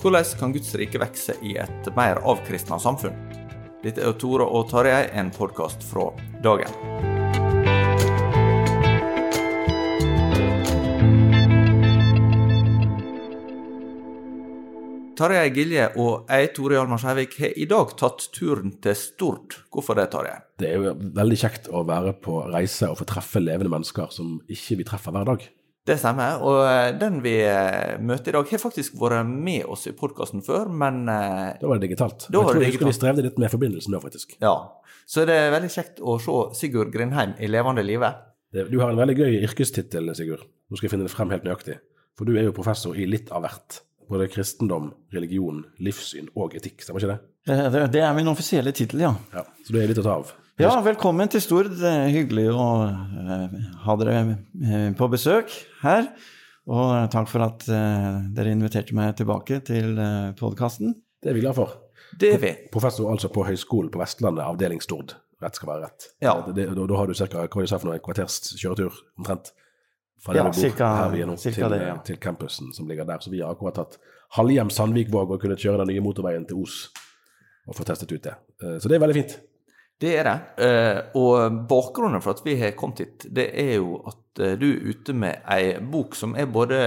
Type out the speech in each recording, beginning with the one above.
Hvordan kan Guds rike vokse i et mer avkristna samfunn? Dette er Tore og Tarjei, en podkast fra dagen. Tarjei Gilje og jeg, Tore Hjalmar Skjævik, har i dag tatt turen til Stord. Hvorfor det, Tarjei? Det er jo veldig kjekt å være på reise og få treffe levende mennesker som ikke vi treffer hver dag. Det stemmer. Og eh, den vi eh, møter i dag, har faktisk vært med oss i podkasten før, men eh, Da var det digitalt. Da var det jeg tror jeg digitalt. vi strevde litt med forbindelsen da, faktisk. ja. Så det er veldig kjekt å se Sigurd Grindheim i levende live. Du har en veldig gøy yrkestittel, Sigurd. Nå skal jeg finne det frem helt nøyaktig. For du er jo professor i litt av hvert. Både kristendom, religion, livssyn og etikk, stemmer ikke det? Det, det er min offisielle tittel, ja. Ja, Så du er litt å ta av. Ja, velkommen til Stord. Det er hyggelig å eh, ha dere eh, på besøk her. Og takk for at eh, dere inviterte meg tilbake til podkasten. Det er vi glad for. Det er vi. Professor altså på Høgskolen på Vestlandet, avdeling Stord. Rett skal være rett. Ja. Det, da, da har du ca. du en kvarters kjøretur omtrent? Fra der Ja, bor, cirka- her vi er nå, til, det, ja. til campusen som ligger der. Så vi har akkurat tatt halvhjem Sandvikvåg og kunnet kjøre den nye motorveien til Os og få testet ut det. Eh, Så det er veldig fint. Det er det. Eh, og bakgrunnen for at vi har kommet hit, det er jo at eh, du er ute med ei bok som er både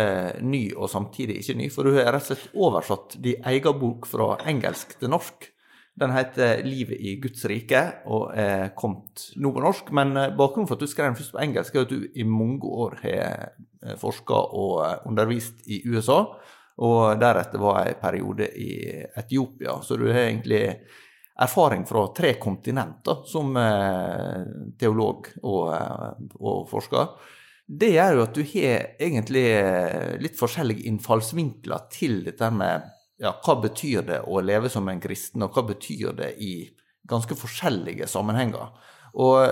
ny og samtidig ikke ny. For du har rett og slett oversatt din egen bok fra engelsk til norsk. Den heter 'Livet i Guds rike' og er kommet nå på norsk. Men eh, bakgrunnen for at du skrev den først på engelsk, er at du i mange år har forska og undervist i USA. Og deretter var ei periode i Etiopia. Så du har egentlig erfaring fra tre kontinenter som eh, teolog og, eh, og forsker. Det gjør jo at du har egentlig eh, litt forskjellige innfallsvinkler til dette med ja, hva betyr det å leve som en kristen, og hva betyr det i ganske forskjellige sammenhenger. Og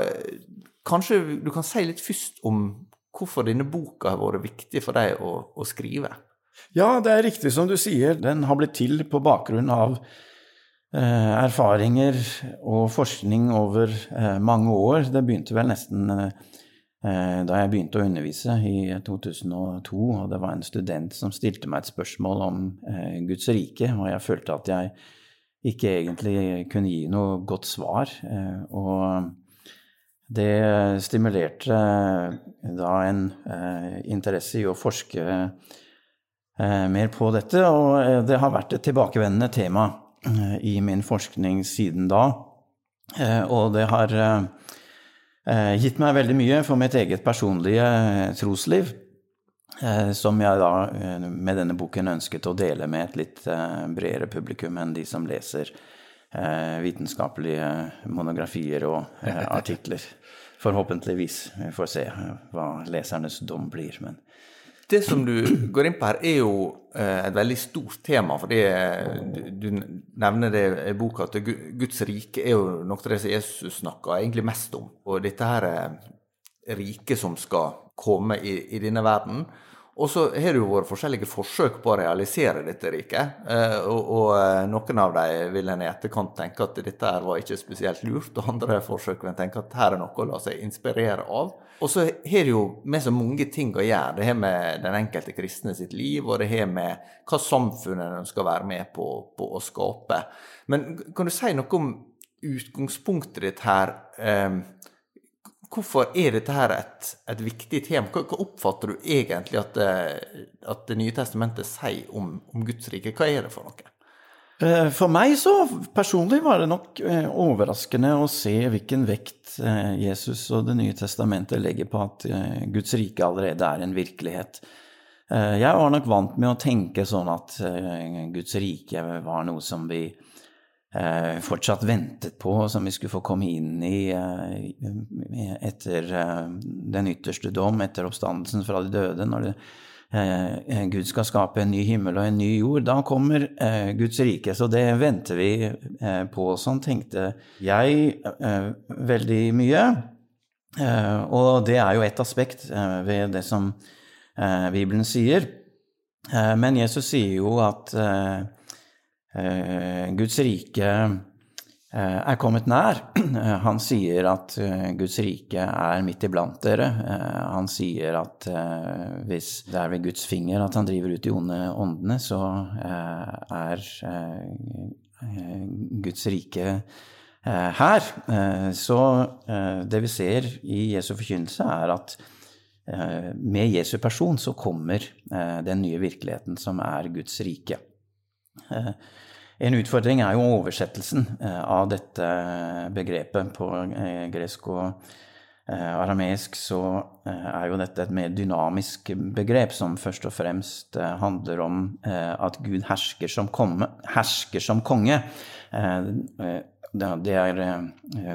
kanskje du kan si litt først om hvorfor denne boka har vært viktig for deg å, å skrive. Ja, det er riktig som du sier. Den har blitt til på bakgrunn av erfaringer og forskning over eh, mange år. Det begynte vel nesten eh, da jeg begynte å undervise i 2002, og det var en student som stilte meg et spørsmål om eh, Guds rike, og jeg følte at jeg ikke egentlig kunne gi noe godt svar. eh, og det stimulerte eh, da en eh, interesse i å forske eh, mer på dette, og eh, det har vært et tilbakevendende tema eh, i min forskning siden da. Eh, og det har eh, eh, gitt meg veldig mye for mitt eget personlige eh, trosliv, eh, som jeg da eh, med denne boken ønsket å dele med et litt eh, bredere publikum enn de som leser eh, vitenskapelige monografier og eh, artikler. Forhåpentligvis. Vi får se eh, hva lesernes dom blir. Men Det som du går inn på her, er jo eh, et veldig stort tema. for Du nevner det i boka at Guds rike er jo noe av det som Jesus snakker egentlig mest om. Og dette her riket som skal komme i, i denne verden. Og så har det jo vært forskjellige forsøk på å realisere dette riket. Eh, og, og eh, noen av dem vil en i etterkant tenke at dette her var ikke spesielt lurt, og andre forsøk vil en tenke at her er noe å la seg inspirere av. Og så har det jo med så mange ting å gjøre. Det har med den enkelte kristne sitt liv, og det har med hva samfunnet en skal være med på, på, å skape. Men kan du si noe om utgangspunktet ditt her? Eh, Hvorfor er dette her et, et viktig tema? Hva, hva, oppfatter du egentlig at, eh, at Det nye testamentet sier om, om, Guds rike? Hva er det for noe? Eh, for meg så personlig var det nok eh, overraskende å se hvilken vekt Jesus og Det nye testamentet legger på at Guds rike allerede er en virkelighet. Jeg var nok vant med å tenke sånn at Guds rike var noe som vi fortsatt ventet på, som vi skulle få komme inn i eh, etter eh, den ytterste dom, etter oppstandelsen fra de døde. når det, eh, Gud skal skape en ny himmel og en ny jord. Da kommer eh, Guds rike. Så det venter vi eh, på. Sånn tenkte jeg veldig mye. og det er jo et aspekt ved det som Bibelen sier. men Jesus sier jo at Eh, Guds rike eh, er kommet nær. Han sier at eh, Guds rike er midt iblant dere. Han sier at hvis det er ved Guds finger at han driver ut de onde åndene, så er Guds rike her. Så det vi ser i Jesu forkynnelse, er at med Jesu person så kommer den nye virkeligheten som er Guds rike. Eh, en utfordring er jo oversettelsen eh, av dette begrepet. På eh, gresk og arameisk så er jo dette et mer dynamisk begrep som først og fremst handler om at Gud hersker som, komme, hersker som konge. Det er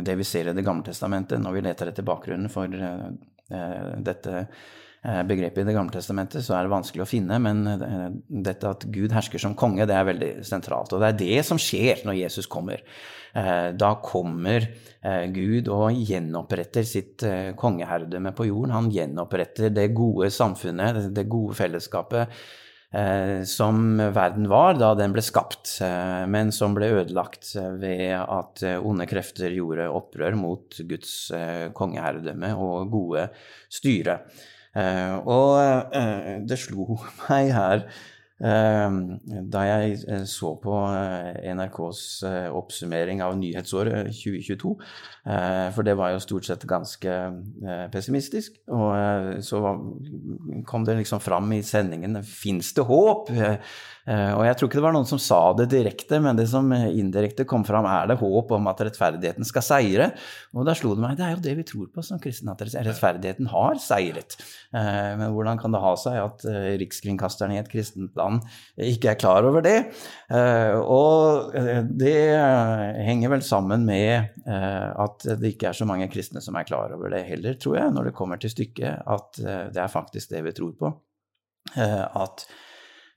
det vi ser i Det gamle testamentet når vi leter etter bakgrunnen for dette Eh, begrepet i Det gamle testamentet, så er det vanskelig å finne. Men eh, dette at Gud hersker som konge, det er veldig sentralt. Og det er det som skjer når Jesus kommer. Eh, da kommer Gud og gjenoppretter sitt kongeherredømme på jorden. Han gjenoppretter det gode samfunnet, det gode fellesskapet som verden var da den ble skapt, men som ble ødelagt ved at onde krefter gjorde opprør mot Guds kongeherredømme og gode styre. Eh, og eh, det slo meg her eh, da jeg så på NRKs oppsummering av nyhetsåret 2022, for det var jo stort sett ganske pessimistisk, og så kom det liksom fram i sendingen Fins det håp? Eh, og jeg tror ikke det var noen som sa det direkte, men det som indirekte kom fram, er det håp om at rettferdigheten skal seire. Og da slo det meg, det er jo det vi tror på som kristne, at rettferdigheten har seiret. Eh, men hvordan kan det ha seg at eh, rikskringkasteren i et kristent land ikke er klar over det? Og det henger vel sammen med at det ikke er så mange kristne som er klar over det heller, tror jeg, når det kommer til stykket, at det er faktisk det vi tror på. At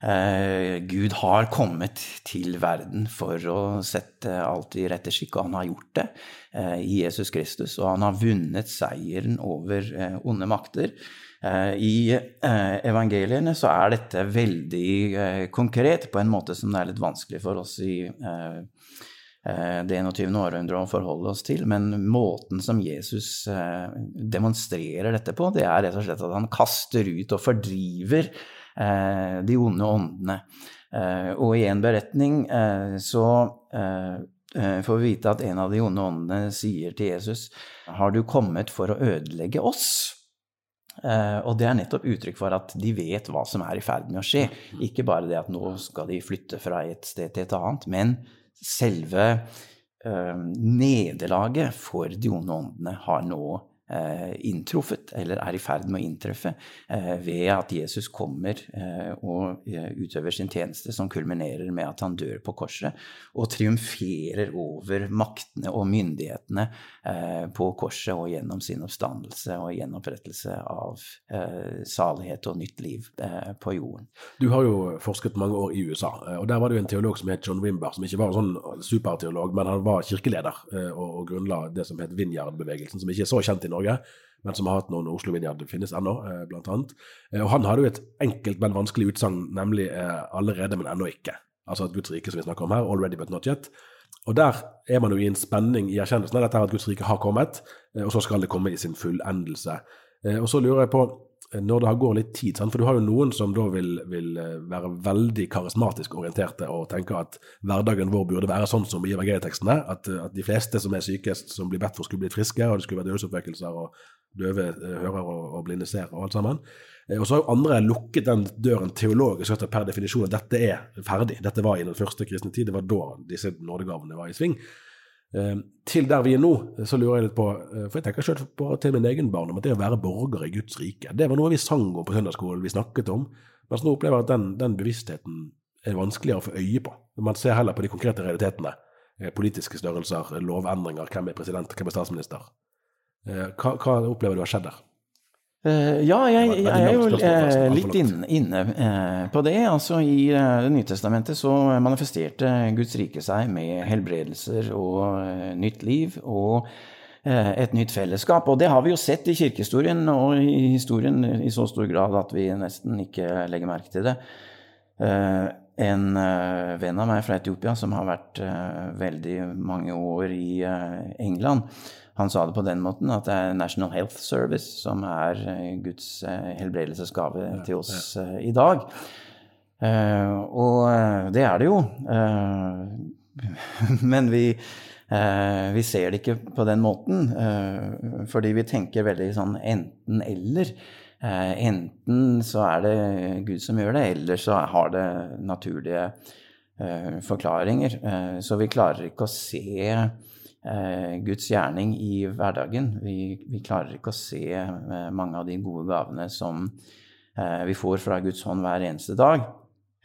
Eh, Gud har kommet til verden for å sette alt i rette skikk, og han har gjort det eh, i Jesus Kristus. Og han har vunnet seieren over eh, onde makter. I evangeliene så er dette veldig konkret, på en måte som det er litt vanskelig for oss i det 21. århundret å forholde oss til. Men måten som Jesus demonstrerer dette på, det er rett og slett at han kaster ut og fordriver Eh, de onde åndene. Eh, og i en beretning eh, så får vi vite at en av de onde åndene sier til Jesus, har du kommet for å ødelegge oss? Og det er nettopp uttrykk for at de vet hva som er i ferd med å skje. Ikke bare det at nå skal de flytte fra et sted til et annet, men selve nederlaget for de onde åndene har nå eh, inntruffet, eller er i ferd med å inntreffe, eh, ved at Jesus kommer eh, og eh, utøver sin tjeneste, som kulminerer med at han dør på korset, og triumferer over maktene og myndighetene eh, på korset og gjennom sin oppstandelse og gjenopprettelse av eh, salighet og nytt liv på jorden. Du har jo forsket mange år i USA, og der var det jo en teolog som het John Wimber, som ikke var en sånn superteolog, men han var kirkeleder og grunnla det som het Vinjard-bevegelsen, som ikke er så kjent i Norge, men som har hatt noen Oslo Vinjard finnes ennå, eh, blant annet. Eh, og han hadde jo et enkelt, men vanskelig utsagn, nemlig eh, 'allerede, men ennå ikke'. Altså at Guds rike, som vi snakker om her, 'already but not yet'. Og der er man jo i en spenning i erkjennelsen av dette her at Guds rike har kommet, og så skal det komme i sin fullendelse. Og så lurer jeg på, når det går litt tid, for du har jo noen som da vil, vil være veldig karismatisk orienterte og tenke at hverdagen vår burde være sånn som i evangelietekstene, at, at de fleste som er sykest, som blir bedt for, skulle bli friske, og det skulle være dødsoppvekkelser og døve eh, hører og, og blinde ser, og alt sammen. Eh, og så har jo andre lukket den døren teologisk sett per definisjon at dette er ferdig. Dette var i den første kristne tid, det var da disse nådegavene var i sving. Eh, til der vi er nå, så lurer jeg litt på For jeg tenker selv på til min egen barn om at det å være borger i Guds rike, det var noe vi sang om på søndagsskolen, vi snakket om. Mens nå opplever jeg at den, den bevisstheten er vanskeligere å få øye på. Man ser heller på de konkrete realitetene. Politiske størrelser, lovendringer, hvem er president, hvem er statsminister. Eh, hva, hva opplever du har skjedd der? Uh, ja, jeg, jeg, jeg, er jo uh, litt inne, inne uh, på det. Altså, I Det nye testamentet så manifesterte Guds rike seg med helbredelser og nytt liv og et nytt fellesskap. Og det har vi jo sett i kirkehistorien og i historien i så stor grad at vi nesten ikke legger merke til det. En venn av meg fra Etiopia som har vært veldig mange år i England, han sa det på den måten at det er National Health Service som er eh, Guds eh, helbredelsesgave til oss eh, i dag. Og det er det jo. Men vi, vi ser det ikke på den måten, fordi vi tenker veldig sånn enten-eller. Enten så er det Gud som gjør det, eller så har det naturlige forklaringer. Så vi klarer ikke å se Eh, Guds gjerning i hverdagen. Vi, vi, klarer ikke å se eh, mange av de gode gavene som eh, vi får fra Guds hånd hver eneste dag.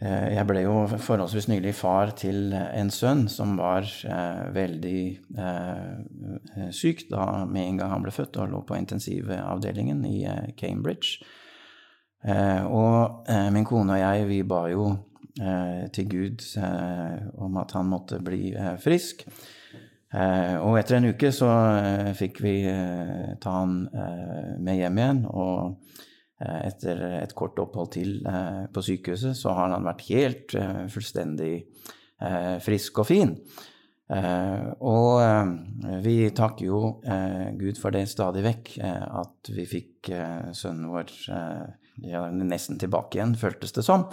Jeg ble jo forholdsvis nylig far til en sønn som var veldig syk da med en gang han ble født og lå på intensivavdelingen i Cambridge. og min kone og jeg, vi ba jo til Gud om at han måtte bli frisk. Eh, og etter en uke så eh, fikk vi eh, ta han med hjem igjen. Og etter et kort opphold til på sykehuset så har han vært helt fullstendig frisk og fin. Og vi takker jo Gud for det stadig vekk, at vi fikk sønnen vår ja, nesten tilbake igjen, føltes det som.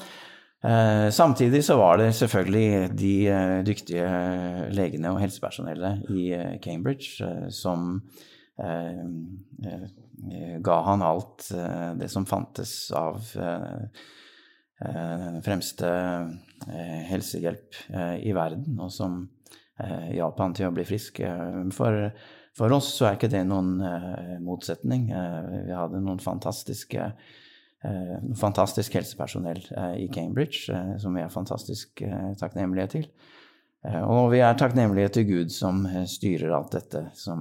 Eh, samtidig så var det selvfølgelig de eh, dyktige legene og helsepersonellet i eh, Cambridge som ga han alt det som fantes av den fremste helsehjelp i verden, og som hjalp han til å bli frisk. For, for oss så er ikke det noen motsetning. Vi hadde noen fantastiske Eh, fantastisk helsepersonell eh, i Cambridge, eh, som vi er fantastisk takknemlige til. Og vi er takknemlige til Gud som styrer alt dette, som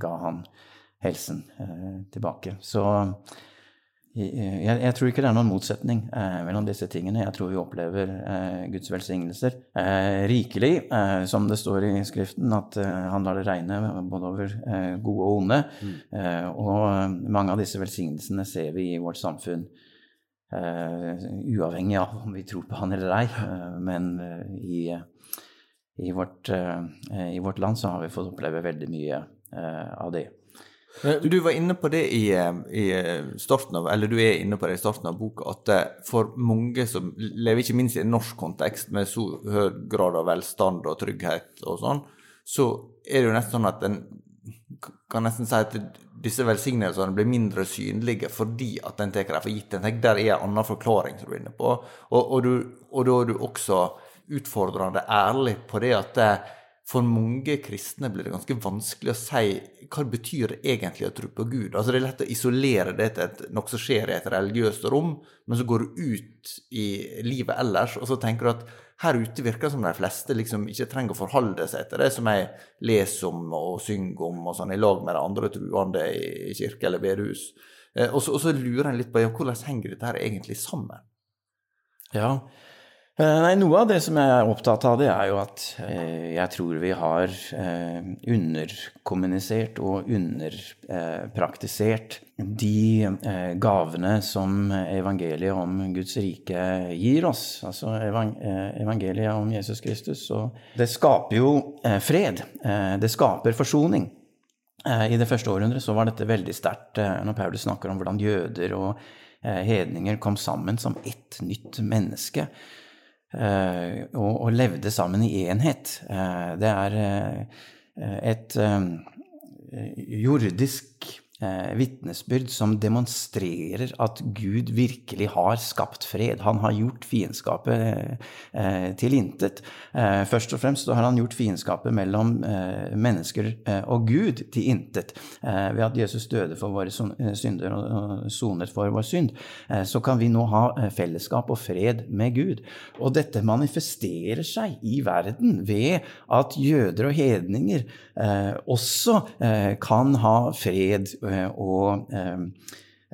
ga han helsen tilbake. Så jeg, jeg, tror ikke det er noen motsetning eh, mellom disse tingene. Jeg tror vi opplever eh, Guds velsignelser eh, rikelig, eh, som det står i Skriften, at eh, han lar det regne både over eh, gode og onde. Mm. og mange av disse velsignelsene ser vi i vårt samfunn, uavhengig av om vi tror på han eller ei. men i, i, vårt, i, vårt, land så har vi fått oppleve veldig mye av det. Du var inne på det i, eh, i, eh, starten av, eller du er inne på det i starten av boka, at eh, for mange som lever ikke minst i en norsk kontekst med så høy grad av velstand og trygghet og sånn, så er det jo nesten sånn at en kan nesten si at disse velsignelsene blir mindre synlige fordi at en tar dem for gitt. Der er en annen forklaring som du er inne på. Og, og, du, og da er du også utfordrende ærlig på det at for mange kristne blir det ganske vanskelig å si hva det betyr egentlig å tro på Gud. Altså Det er lett å isolere det til noe som skjer i et religiøst rom, men så går du ut i livet ellers, og så tenker du at her ute virker det som de fleste liksom ikke trenger å forholde seg til det som jeg leser om og synger om og sånn, i lag med de andre truende i kirke eller bedehus. Eh, og, og så lurer en litt på ja, hvordan henger dette her egentlig sammen? Ja, Eh, nei, Noe av det som jeg er opptatt av, det er jo at eh, jeg tror vi har eh, underkommunisert og underpraktisert de eh, gavene som evangeliet om Guds rike gir oss. Altså evang eh, evangeliet om Jesus Kristus. Og det skaper jo eh, fred. det skaper forsoning. I det første århundret var dette veldig sterkt når Paulus snakker om hvordan jøder og hedninger kom sammen som ett nytt menneske. Eh, og, og, levde sammen i enhet. Eh, det er eh, et jordisk eh, vitnesbyrd som demonstrerer at Gud virkelig har skapt fred. Han har gjort fiendskapet eh, til intet. Eh, først og fremst har han gjort fiendskapet mellom eh, mennesker eh, og Gud til intet. Eh, ved at Jesus døde for våre synder og sonet for vår synd, så kan vi nå ha fellesskap og fred med Gud. Og dette manifesterer seg i verden ved at jøder og hedninger også kan ha fred Eh, og eh,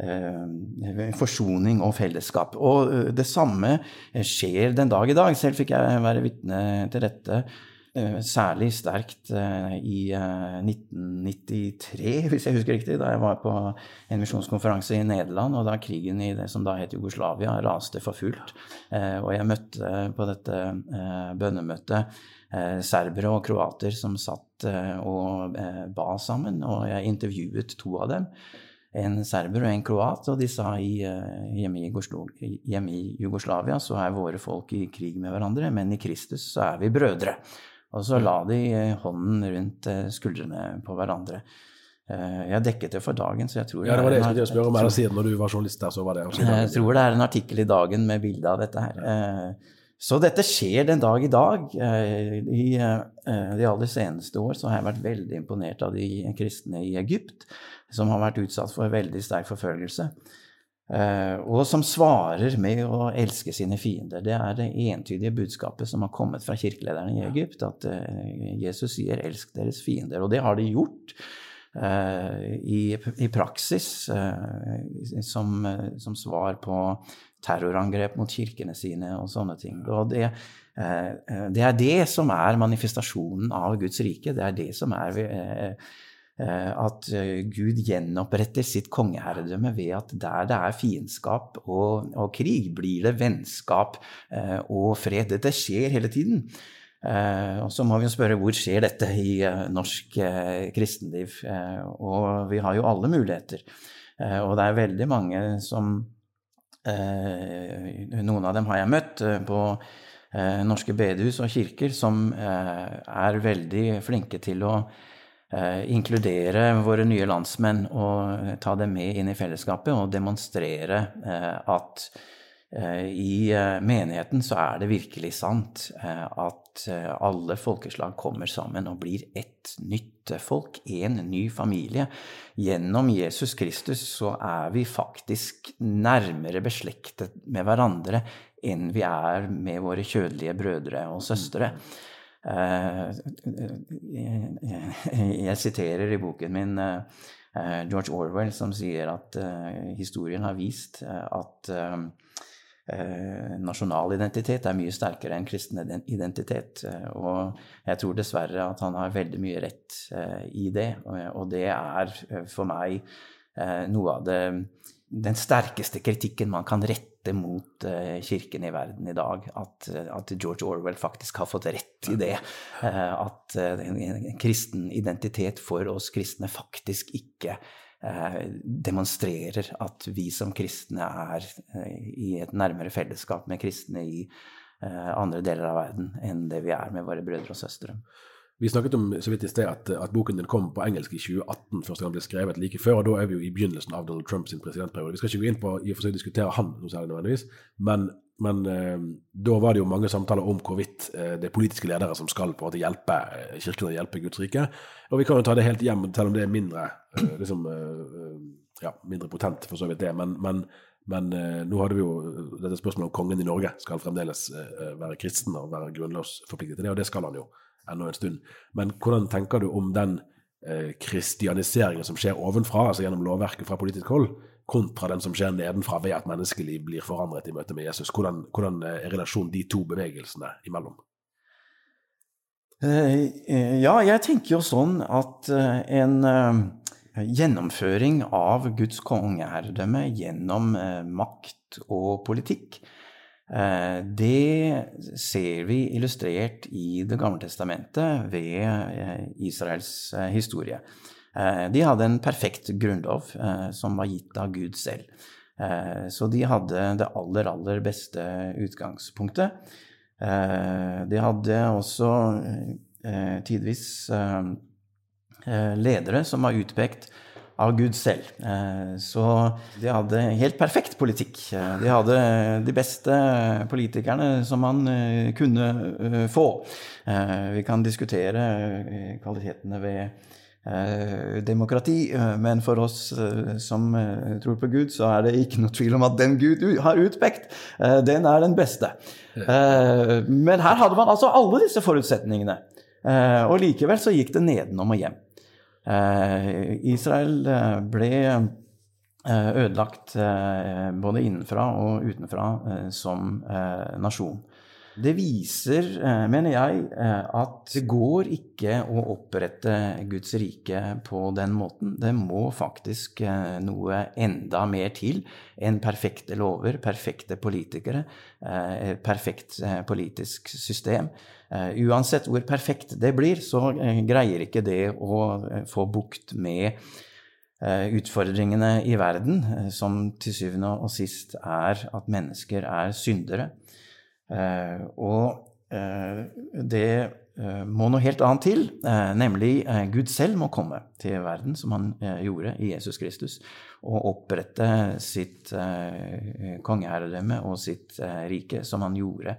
eh, forsoning og fellesskap. Og det samme skjer den dag i dag. Selv fikk jeg være vitne til dette. Særlig sterkt i 1993, hvis jeg husker riktig, da jeg var på en misjonskonferanse i Nederland, og da krigen i det som da het Jugoslavia, raste for fullt. Og jeg møtte på dette bønnemøtet serbere og kroater som satt Eh, og eh, ba sammen. Og jeg intervjuet to av dem. En serber og en kroat. Og de sa i, eh, hjemme, i hjemme i Jugoslavia så er våre folk i krig med hverandre, men i Kristus så er vi brødre. Og så la de hånden rundt skuldrene på hverandre. Jeg dekket det for dagen, så jeg tror Ja, det var det jeg skulle spørre om. siden når du var journalist der, så var det Jeg tror det er en artikkel i Dagen med bilde av dette her. Så dette skjer den dag i dag. Eh, I eh, de aller seneste år så har jeg vært veldig imponert av de kristne i Egypt, som har vært utsatt for veldig sterk forfølgelse. Eh, og som svarer med å elske sine fiender. Det er det entydige budskapet som har kommet fra kirkelederne i Egypt, at Jesus sier 'elsk deres fiender'. Og det har de gjort. I, i, praksis som, som, svar på terrorangrep mot kirkene sine og sånne ting. Og det, eh, det, er det som er manifestasjonen av Guds rike. Det er det som er eh, eh, at Gud gjenoppretter sitt kongeherredømme ved at der det er fiendskap og, og, krig, blir det vennskap og fred. Dette skjer hele tiden. Og så må vi jo spørre hvor skjer dette i norsk kristenliv? Og vi har jo alle muligheter. Og det er veldig mange som Eh, noen av dem har jeg møtt eh, på eh, norske bedehus og kirker som er veldig flinke til å inkludere våre nye landsmenn og ta dem med inn i fellesskapet og demonstrere at i menigheten så er det virkelig sant at alle folkeslag kommer sammen og blir ett nytt folk, en ny familie. Gjennom Jesus Kristus så er vi faktisk nærmere beslektet med hverandre enn vi er med våre kjødelige brødre og søstre. Jeg siterer i boken min George Orwell som sier at historien har vist at eh, nasjonal identitet er mye sterkere enn kristen identitet. Eh, og jeg tror dessverre at han har veldig mye rett eh, i det. Og, det er eh, for meg eh, noe av det den sterkeste kritikken man kan rette mot uh, kirken i verden i dag. At, at, George Orwell faktisk har fått rett i det. Uh, at uh, en kristen identitet for oss kristne faktisk ikke Eh, demonstrerer at vi som kristne er eh, i et nærmere fellesskap med kristne i eh, andre deler av verden enn det vi er med våre brødre og søstre. Vi snakket om så vidt i sted at, at, boken din kom på engelsk i 2018, første gang den ble skrevet like før. og Da er vi jo i begynnelsen av Donald Trumps presidentperiode. Vi skal ikke gå inn på i og for seg diskutere han noe særlig nødvendigvis, men men eh, da var det jo mange samtaler om hvorvidt eh, det er politiske ledere som skal på en måte hjelpe eh, kirken og hjelpe Guds rike. Og vi kan jo ta det helt hjem, selv om det er mindre, eh, liksom, eh, ja, mindre potent, for så vidt det. Men, men, men eh, nå hadde vi jo dette spørsmålet om kongen i Norge skal fremdeles eh, være kristen og være grunnlovsforpliktet til det, og det skal han jo ennå en stund. Men hvordan tenker du om den eh, kristianiseringen som skjer ovenfra, altså gjennom lovverket fra politisk hold, kontra den som skjer nedenfra ved at menneskeliv blir forandret i møte med Jesus? Hvordan, hvordan er relasjonen de to bevegelsene imellom? Eh, Ja, jeg tenker jo sånn at eh, en eh, gjennomføring av Guds kongeherredømme gjennom eh, makt og politikk, eh, det ser vi illustrert i Det gamle testamentet ved eh, Israels eh, historie. Eh, De hadde en perfekt grunnlov eh, som var gitt av Gud selv. Eh, Så de hadde det aller, aller beste utgangspunktet. Eh, De hadde også eh, tidvis eh, eh, ledere som var utpekt av Gud selv. Eh, Så de hadde helt perfekt politikk. Eh, De hadde de beste politikerne som man eh, kunne få. Vi kan diskutere kvalitetene ved demokrati, men for oss som tror på Gud, så er det ikke noe tvil om at den Gud har utpekt, den er den beste. Men her hadde man altså alle disse forutsetningene. Og likevel så gikk det nedenom og hjem. Eh, Israel eh, ble eh, ødelagt både innenfra og utenfra som nasjon. Det viser, mener jeg, at det går ikke å opprette Guds rike på den måten. Det må faktisk noe enda mer til enn perfekte lover, perfekte politikere, perfekt politisk system. Eh, Uansett hvor perfekt det blir, så eh, greier ikke det å eh, få bukt med utfordringene i verden, som til syvende og sist er at mennesker er syndere. Og det må noe helt annet til, nemlig Gud selv må komme til verden, som han gjorde i Jesus Kristus, og opprette sitt eh, kongeherredømme og sitt rike, som han gjorde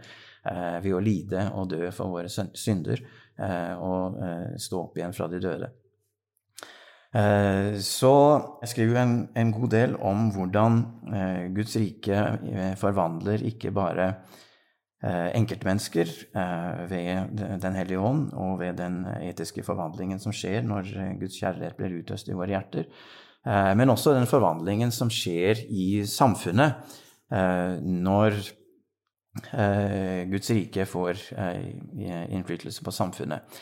ved å lide og dø for våre synder eh, og eh, stå opp igjen fra de døde. Eh, Så jeg skriver en, en god del om hvordan eh, Guds rike eh, forvandler ikke bare eh, enkeltmennesker eh, ved Den hellige ånd og ved den etiske forvandlingen som skjer når eh, Guds kjærlighet blir utøst i våre hjerter, eh, men også den forvandlingen som skjer i samfunnet eh, når eh, Guds rike får eh, innflytelse på samfunnet.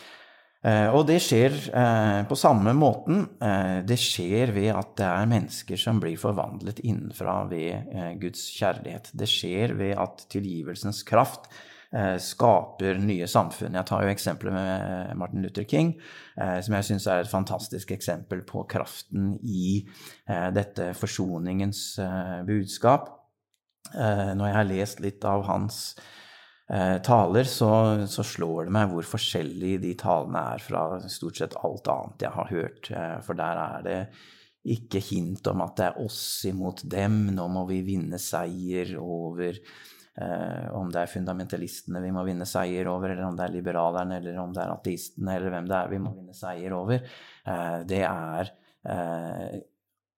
Eh, Og det skjer eh, på samme måten. Eh, Det skjer ved at det er mennesker som blir forvandlet innenfra ved eh, Guds kjærlighet. Det skjer ved at tilgivelsens kraft eh, skaper nye samfunn. Jeg tar jo eksempelet med Martin Luther King, eh, som jeg syns er et fantastisk eksempel på kraften i eh, dette forsoningens eh, budskap. Eh, Når jeg har lest litt av hans eh, taler, så, så slår det meg hvor forskjellig de talene er fra stort sett alt annet jeg har hørt. Eh, for der er det ikke hint om at det er oss imot dem, nå må vi vinne seier over eh, om det er fundamentalistene vi må vinne seier over, eller om det er liberalerne, eller om det er ateistene, eller hvem det er vi må vinne seier over. Eh, det er eh,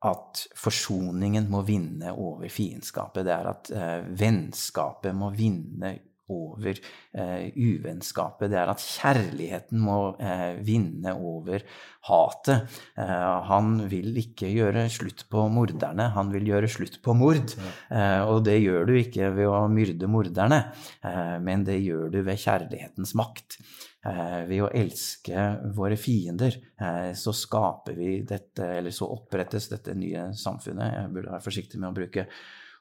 at forsoningen må vinne over fiendskapet. Det er at eh, vennskapet må vinne over eh, uvennskapet. Det er at kjærligheten må eh, vinne over hatet. Eh, han vil ikke gjøre slutt på morderne, han vil gjøre slutt på mord. Eh, og det gjør du ikke ved å myrde morderne, eh, men det gjør du ved kjærlighetens makt. Eh, ved å elske våre fiender, eh, så skaper vi dette, eller så opprettes dette nye samfunnet. Jeg burde være forsiktig med å bruke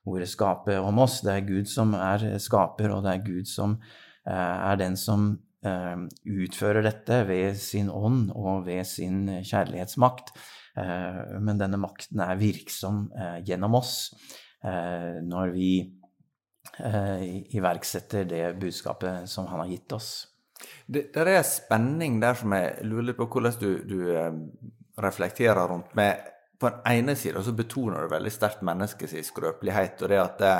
ordet skape om oss. Det er Gud som er skaper, og det er Gud som eh, er den som utfører dette ved sin ånd og ved sin kjærlighetsmakt. Men denne makten er virksom gjennom oss når vi iverksetter det budskapet som han har gitt oss. Det det er en spenning der som jeg lurer litt på hvordan du, du eh, reflekterer rundt. Med, på den ene sida så betoner du veldig sterkt menneskets skrøpelighet, og det at det,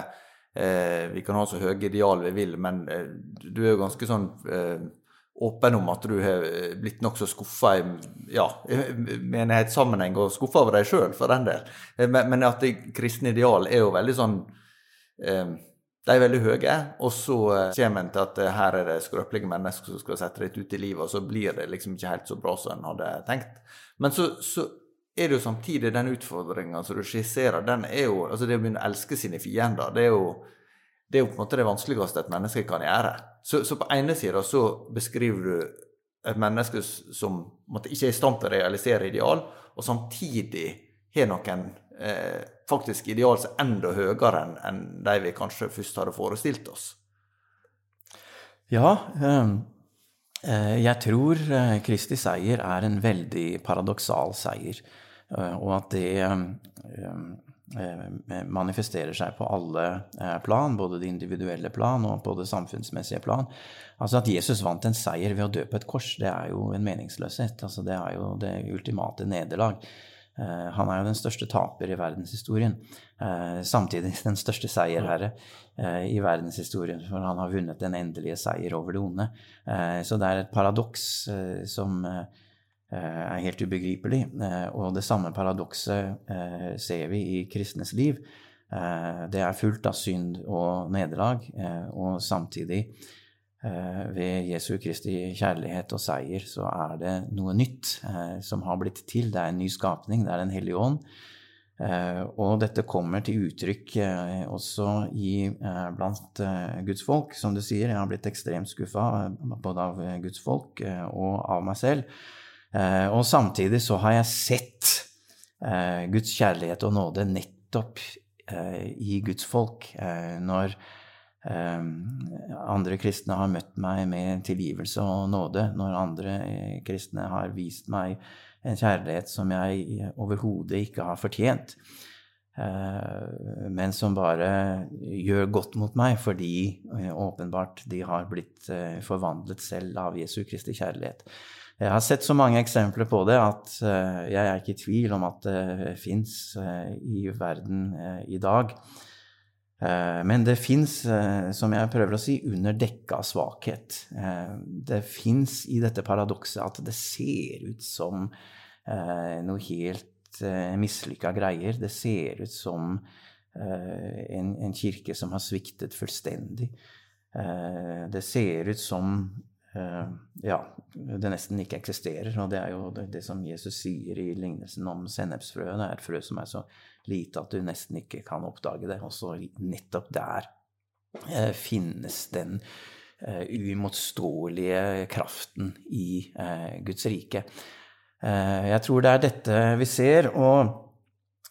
eh, vi kan ha så høye ideal vi vil, men eh, du er jo ganske sånn eh, åpen om at du har blitt nokså skuffa i ja, menighetssammenheng, og skuffa over deg sjøl, for den del. Men, men at det kristne ideal er jo veldig sånn de er veldig høye, og så kommer en til at her er det skrøpelige mennesker som skal sette deg ut i livet, og så blir det liksom ikke helt så bra som en hadde tenkt. Men så, så er det jo samtidig den utfordringa som du skisserer, den er jo Altså, det å begynne å elske sine fiender, det er jo det er jo på en måte det vanskeligste et menneske kan gjøre. Så, så på ene sida så beskriver du et menneske som måtte, ikke er i stand til å realisere ideal, og samtidig har noen eh, faktisk ideal som enda høyere enn en de vi kanskje først hadde forestilt oss. Ja, um jeg tror eh, Kristi seier er en veldig paradoksal seier. Eh, og at det eh, eh, manifesterer seg på alle plan, både det individuelle plan og på det samfunnsmessige plan. Altså At Jesus vant en seier ved å dø på et kors, det er jo en meningsløshet. Altså Det er jo det ultimate nederlag. Han er jo den største taper i verdenshistorien. Samtidig den største seierherre i verdenshistorien, for han har vunnet den endelige seier over det onde. Så det er et paradoks som Eh, er helt ubegripelig. Eh, og det samme paradokset eh, ser vi i kristnes liv. Det er fullt av synd og nederlag, og samtidig, ved Jesu Kristi kjærlighet og seier, så er det noe nytt som har blitt til. Det er en ny skapning, det er Den hellige ånd. Og dette kommer til uttrykk også i, blant Guds folk. Som du sier, jeg har blitt ekstremt skuffa både av Guds folk og av meg selv. Eh, og samtidig så har jeg sett eh, Guds kjærlighet og nåde nettopp eh, i Guds folk. Når andre kristne har møtt meg med tilgivelse og nåde, når andre kristne har vist meg en kjærlighet som jeg overhodet ikke har fortjent, men som bare gjør godt mot meg fordi åpenbart de har blitt forvandlet selv av Jesu Kristi kjærlighet. Jeg har sett så mange eksempler på det at jeg er ikke i tvil om at det fins i verden i dag. Men det fins, som jeg prøver å si, under dekka svakhet. det fins i dette paradokset at det ser ut som noe helt mislykka greier. Det ser ut som en, en, kirke som har sviktet fullstendig. det ser ut som Eh, ja, det nesten ikke eksisterer. Og det er jo det som Jesus sier i lignelsen om sennepsfrøet. Det er et frø som er så lite at du nesten ikke kan oppdage det. Og så nettopp der eh, finnes den eh, uimotståelige kraften i eh, Guds rike. Eh, jeg tror det er dette vi ser. og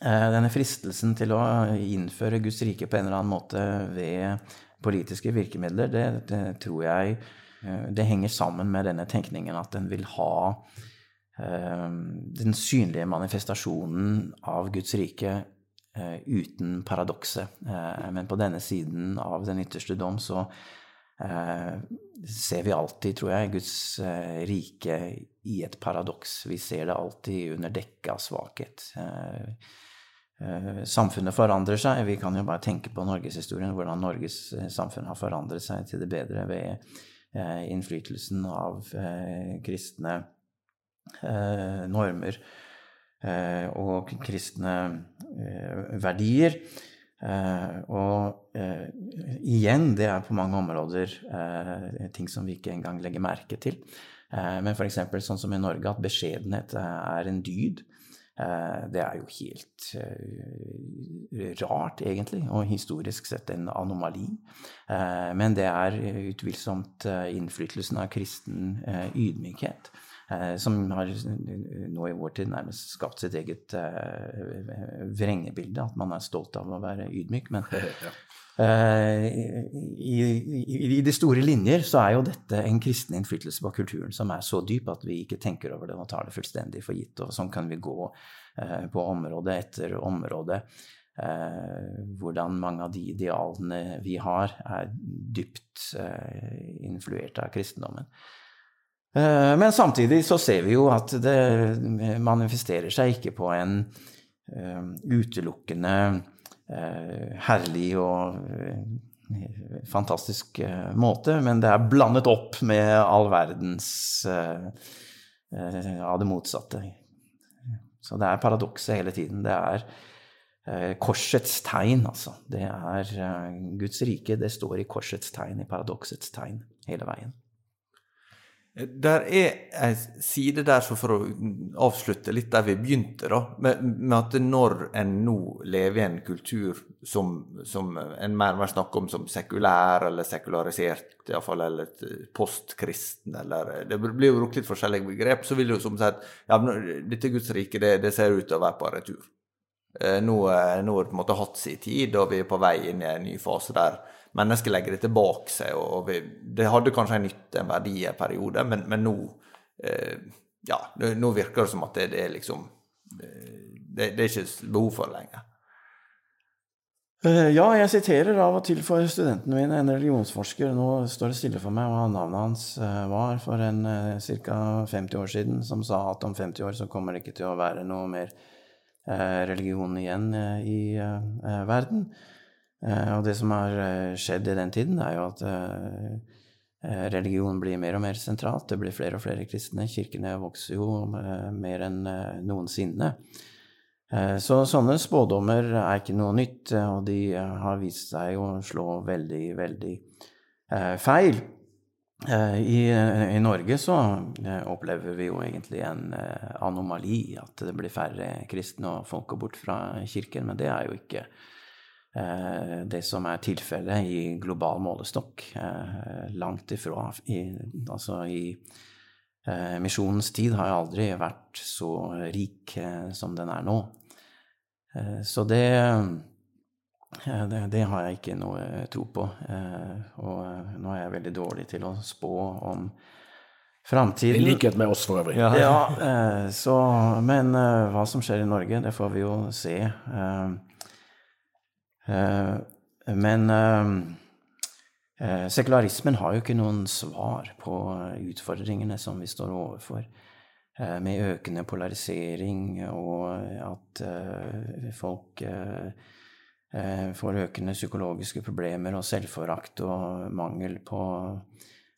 eh, denne fristelsen til å innføre Guds rike på en eller annen måte ved politiske virkemidler, det, det tror jeg Eh, det henger sammen med denne tenkningen at en vil ha den synlige manifestasjonen av Guds rike eh, uten paradokset. Men på denne siden av den ytterste dom så ser vi alltid, tror jeg, Guds rike i et paradoks. Vi ser det alltid under dekke av svakhet. Samfunnet forandrer seg. Vi kan jo bare tenke på norgeshistorien, hvordan Norges samfunn har forandret seg til det bedre ved Eh, innflytelsen av eh, kristne eh, normer og kristne verdier. og igjen, det er på mange områder ting som vi ikke engang legger merke til. men f.eks. sånn som i Norge, at beskjedenhet er en dyd. Eh, det er jo helt eh, rart, egentlig, og historisk sett en anomali. Eh, men det er utvilsomt innflytelsen av kristen ydmykhet. Som har nå i vår tid nærmest skapt sitt eget vrengebilde. At man er stolt av å være ydmyk. Men i, i, i, de store linjer så er jo dette en kristen innflytelse på kulturen som er så dyp at vi ikke tenker over det og tar det fullstendig for gitt. Og sånn kan vi gå Eh, på område etter område. Eh, hvordan mange av de idealene vi har, er dypt eh, influert av kristendommen. Men samtidig så ser vi jo at det manifesterer seg ikke på en utelukkende herlig og fantastisk måte, men det er blandet opp med all verdens av det motsatte. Så det er paradokset hele tiden. Det er korsets tegn, altså. Det er Guds rike. Det står i korsets tegn, i paradoksets tegn, hele veien. Der er ei side der, for å avslutte litt der vi begynte, da, med, med at når en nå lever i en kultur som, som en mer og mer snakker om som sekulær eller sekularisert, iallfall, eller postkristen, eller Det blir jo brukt litt forskjellige begrep. Så vil jo som sagt ja, dette Guds rike, det, det, ser ut til å være på retur. Eh, nå, eh, nå har det på en måte hatt sin tid, og vi er på vei inn i en ny fase der mennesket legger det tilbake seg. og vi, Det hadde kanskje en nytte, en verdi, en periode, men, men nå eh, ja, nå virker det som at det, det er liksom det, det, er ikke behov for det lenger. Eh, ja, jeg siterer av og til for studentene mine en religionsforsker. Nå står det stille for meg hva navnet hans eh, var for en eh, ca. 50 år siden, som sa at om 50 år så kommer det ikke til å være noe mer religion igjen i verden. Eh, og det som har eh, skjedd i den tiden, er jo at eh, religion blir mer og mer sentralt. Det blir flere og flere kristne. Kirkene vokser jo mer enn noensinne. Så sånne spådommer er ikke noe nytt, og de har vist seg å slå veldig, veldig feil. I, I, Norge så opplever vi jo egentlig en anomali, at det blir færre kristne og folk går bort fra kirken, men det er jo ikke det som er tilfellet i global målestokk. Eh, langt ifra. I, altså i eh, misjonens tid har jeg aldri vært så rik som den er nå. Så det, det, det har jeg ikke noe tro på. Og nå er jeg veldig dårlig til å spå om framtiden. I likhet med oss, for øvrig. Ja, ja så, men hva som skjer i Norge, det får vi jo se. Eh, men eh, eh, sekularismen har jo ikke noen svar på utfordringene som vi står overfor. Med økende polarisering og at folk får økende psykologiske problemer og selvforakt og mangel på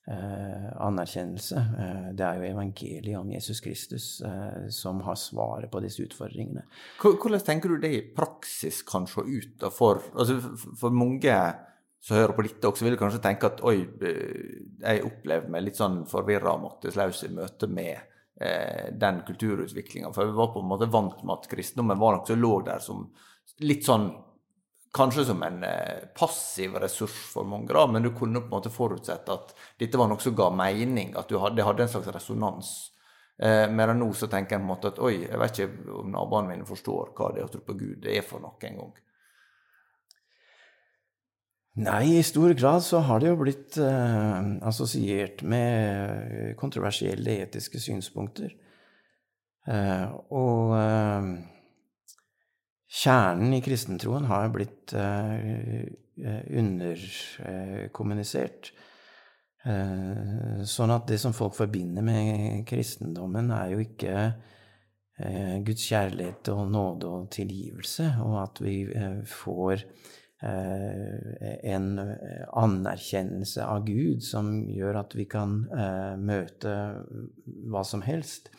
anerkjennelse. Eh, det er jo evangeliet om Jesus Kristus eh, som har svaret på disse utfordringene. Hvordan tenker du det i praksis kan se ut da, for, altså, for mange som hører på dette også, vil kanskje tenke at oi, eh, jeg opplevde meg litt sånn forvirra og maktesløs i møte med eh, den kulturutviklinga. For vi var på en måte vant med at kristendommen var noe som lå der som litt sånn kanskje som en eh, passiv ressurs for mange, da, men du kunne på en måte forutsette at dette var noe som ga mening, at det hadde en slags resonans. Eh, enn nå så tenker jeg på en måte at oi, jeg vet ikke om naboene mine forstår hva det å tro på Gud det er for noe en gang. Nei, i stor grad så har det jo blitt eh, assosiert med kontroversielle etiske synspunkter. Eh, og eh, Kjernen i kristentroen har blitt uh, underkommunisert. Uh, sånn at det som folk forbinder med kristendommen, er jo ikke Guds kjærlighet og nåde og tilgivelse, og at vi får en anerkjennelse av Gud som gjør at vi kan møte hva som helst.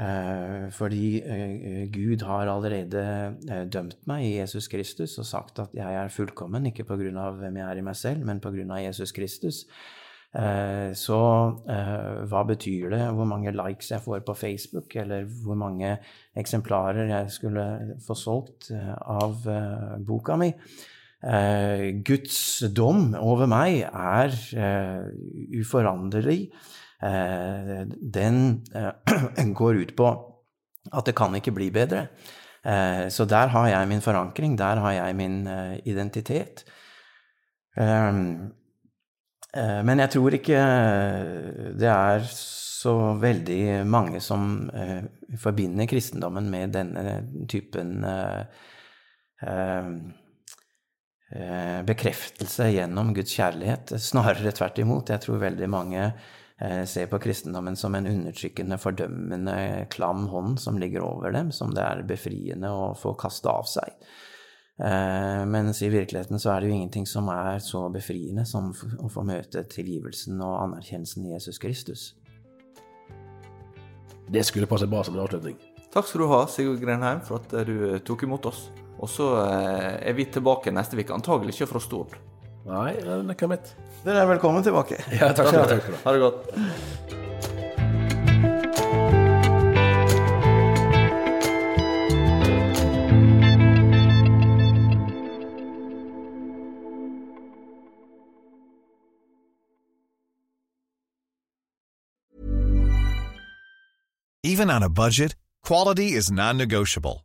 Eh, fordi eh, Gud har allerede eh, dømt meg i Jesus Kristus og sagt at jeg er fullkommen, ikke på grunn av hvem jeg er i meg selv, men på grunn av Jesus Kristus. Så hva betyr det hvor mange likes jeg får på Facebook, eller hvor mange eksemplarer jeg skulle få solgt av boka mi? Guds dom over meg er uforanderlig. Eh, den eh, går ut på at det kan ikke bli bedre. Eh, så der har jeg min forankring, der har jeg min identitet. Men jeg tror ikke det er så veldig mange som forbinder kristendommen med denne typen bekreftelse gjennom Guds kjærlighet. Snarere tvert imot. Jeg tror veldig mange ser på kristendommen som en undertrykkende, fordømmende, klam hånd som ligger over dem, som det er befriende å få kaste av seg. Eh, mens i virkeligheten så er det jo ingenting som er så befriende som å få møte tilgivelsen og anerkjennelsen i Jesus Kristus. Det skulle passe bra som en avslutning. Takk skal du ha, Sigurd Grenheim, for at du tok imot oss. Og så eh, er vi tilbake neste uke, antagelig ikke fra Stord. Nei, det kan mitt. Dere er velkommen tilbake. Ja, takk skal du ha. Ha det godt. Even on a budget, quality is non-negotiable.